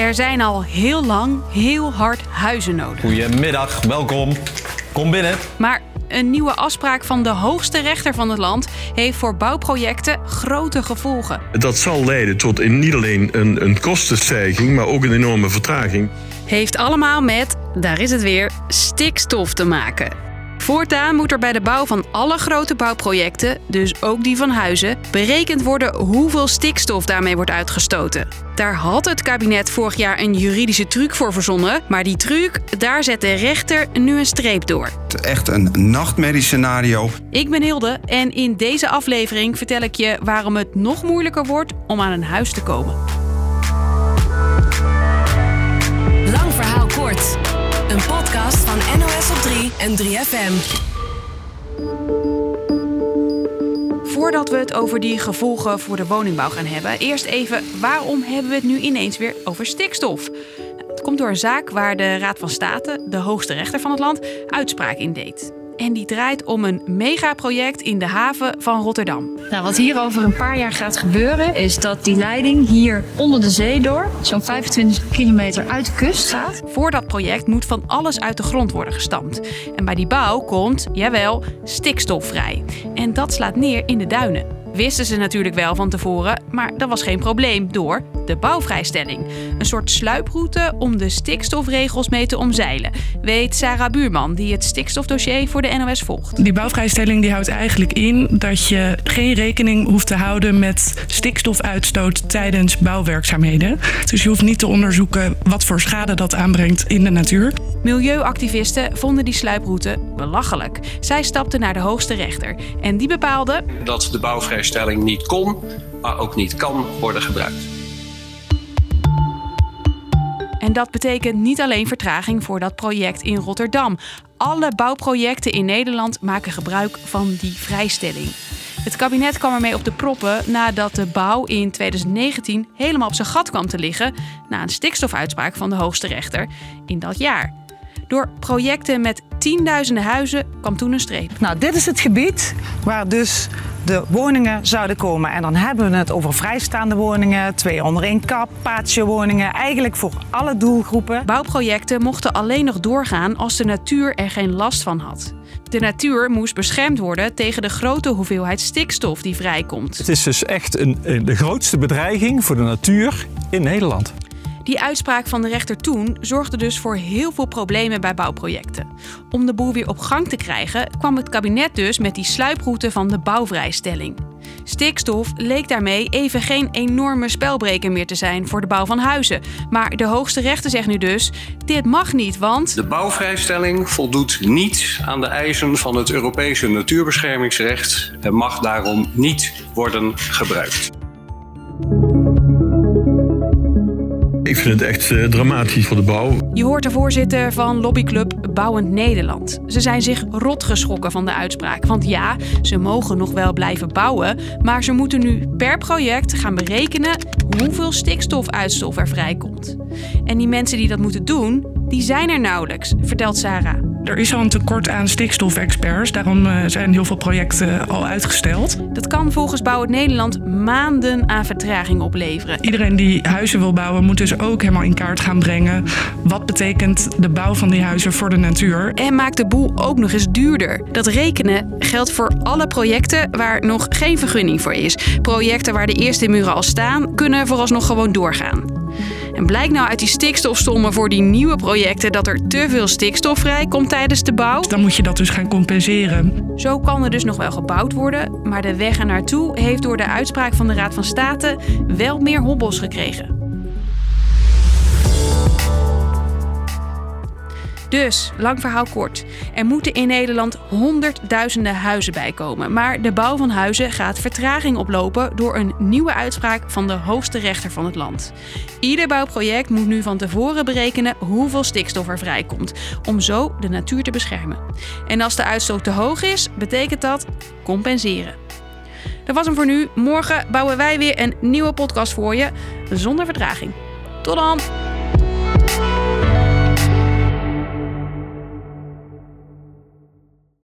Er zijn al heel lang heel hard huizen nodig. Goedemiddag, welkom. Kom binnen. Maar een nieuwe afspraak van de hoogste rechter van het land heeft voor bouwprojecten grote gevolgen. Dat zal leiden tot in niet alleen een, een kostenstijging, maar ook een enorme vertraging. Heeft allemaal met, daar is het weer, stikstof te maken. Voortaan moet er bij de bouw van alle grote bouwprojecten, dus ook die van huizen, berekend worden hoeveel stikstof daarmee wordt uitgestoten. Daar had het kabinet vorig jaar een juridische truc voor verzonnen, maar die truc, daar zet de rechter nu een streep door. Echt een nachtmerriescenario. Ik ben Hilde en in deze aflevering vertel ik je waarom het nog moeilijker wordt om aan een huis te komen. Lang verhaal kort. Een podcast van NOS op 3 en 3FM. Voordat we het over die gevolgen voor de woningbouw gaan hebben, eerst even waarom hebben we het nu ineens weer over stikstof? Het komt door een zaak waar de Raad van State, de hoogste rechter van het land, uitspraak in deed. En die draait om een megaproject in de haven van Rotterdam. Nou, wat hier over een paar jaar gaat gebeuren, is dat die leiding hier onder de zee door, zo'n 25 kilometer uit de kust gaat. Voor dat project moet van alles uit de grond worden gestampt. En bij die bouw komt, jawel, stikstof vrij. En dat slaat neer in de duinen. Wisten ze natuurlijk wel van tevoren, maar dat was geen probleem door de bouwvrijstelling. Een soort sluiproute om de stikstofregels mee te omzeilen, weet Sarah Buurman, die het stikstofdossier voor de NOS volgt. Die bouwvrijstelling die houdt eigenlijk in dat je geen rekening hoeft te houden met stikstofuitstoot tijdens bouwwerkzaamheden. Dus je hoeft niet te onderzoeken wat voor schade dat aanbrengt in de natuur. Milieuactivisten vonden die sluiproute belachelijk. Zij stapten naar de hoogste rechter en die bepaalde dat de bouwvrijstelling niet kon, maar ook niet kan worden gebruikt. En dat betekent niet alleen vertraging voor dat project in Rotterdam. Alle bouwprojecten in Nederland maken gebruik van die vrijstelling. Het kabinet kwam ermee op de proppen nadat de bouw in 2019 helemaal op zijn gat kwam te liggen na een stikstofuitspraak van de hoogste rechter in dat jaar. Door projecten met tienduizenden huizen kwam toen een streep. Nou, dit is het gebied waar dus de woningen zouden komen. En dan hebben we het over vrijstaande woningen, twee onder één kap, woningen, eigenlijk voor alle doelgroepen. Bouwprojecten mochten alleen nog doorgaan als de natuur er geen last van had. De natuur moest beschermd worden tegen de grote hoeveelheid stikstof die vrijkomt. Het is dus echt een, de grootste bedreiging voor de natuur in Nederland. Die uitspraak van de rechter toen zorgde dus voor heel veel problemen bij bouwprojecten. Om de boel weer op gang te krijgen, kwam het kabinet dus met die sluiproute van de bouwvrijstelling. Stikstof leek daarmee even geen enorme spelbreker meer te zijn voor de bouw van huizen. Maar de hoogste rechter zegt nu dus: dit mag niet, want. De bouwvrijstelling voldoet niet aan de eisen van het Europese natuurbeschermingsrecht en mag daarom niet worden gebruikt. Ik vind het echt uh, dramatisch voor de bouw. Je hoort de voorzitter van lobbyclub Bouwend Nederland. Ze zijn zich rot geschrokken van de uitspraak. Want ja, ze mogen nog wel blijven bouwen, maar ze moeten nu per project gaan berekenen hoeveel stikstofuitstof er vrijkomt. En die mensen die dat moeten doen, die zijn er nauwelijks, vertelt Sarah. Er is al een tekort aan stikstofexperts, daarom eh, zijn heel veel projecten al uitgesteld. Dat kan volgens Bouwend Nederland maanden aan vertraging opleveren. Iedereen die huizen wil bouwen, moet dus ook helemaal in kaart gaan brengen. Wat betekent de bouw van die huizen voor de natuur? En maakt de boel ook nog eens duurder. Dat rekenen geldt voor alle projecten waar nog geen vergunning voor is. Projecten waar de eerste muren al staan, kunnen vooralsnog gewoon doorgaan. En blijkt nou uit die stikstofstommen voor die nieuwe projecten dat er te veel stikstof vrijkomt tijdens de bouw? Dan moet je dat dus gaan compenseren. Zo kan er dus nog wel gebouwd worden, maar de weg ernaartoe heeft door de uitspraak van de Raad van State wel meer hobbels gekregen. Dus, lang verhaal kort. Er moeten in Nederland honderdduizenden huizen bijkomen. Maar de bouw van huizen gaat vertraging oplopen door een nieuwe uitspraak van de hoogste rechter van het land. Ieder bouwproject moet nu van tevoren berekenen hoeveel stikstof er vrijkomt, om zo de natuur te beschermen. En als de uitstoot te hoog is, betekent dat compenseren. Dat was hem voor nu. Morgen bouwen wij weer een nieuwe podcast voor je, zonder vertraging. Tot dan!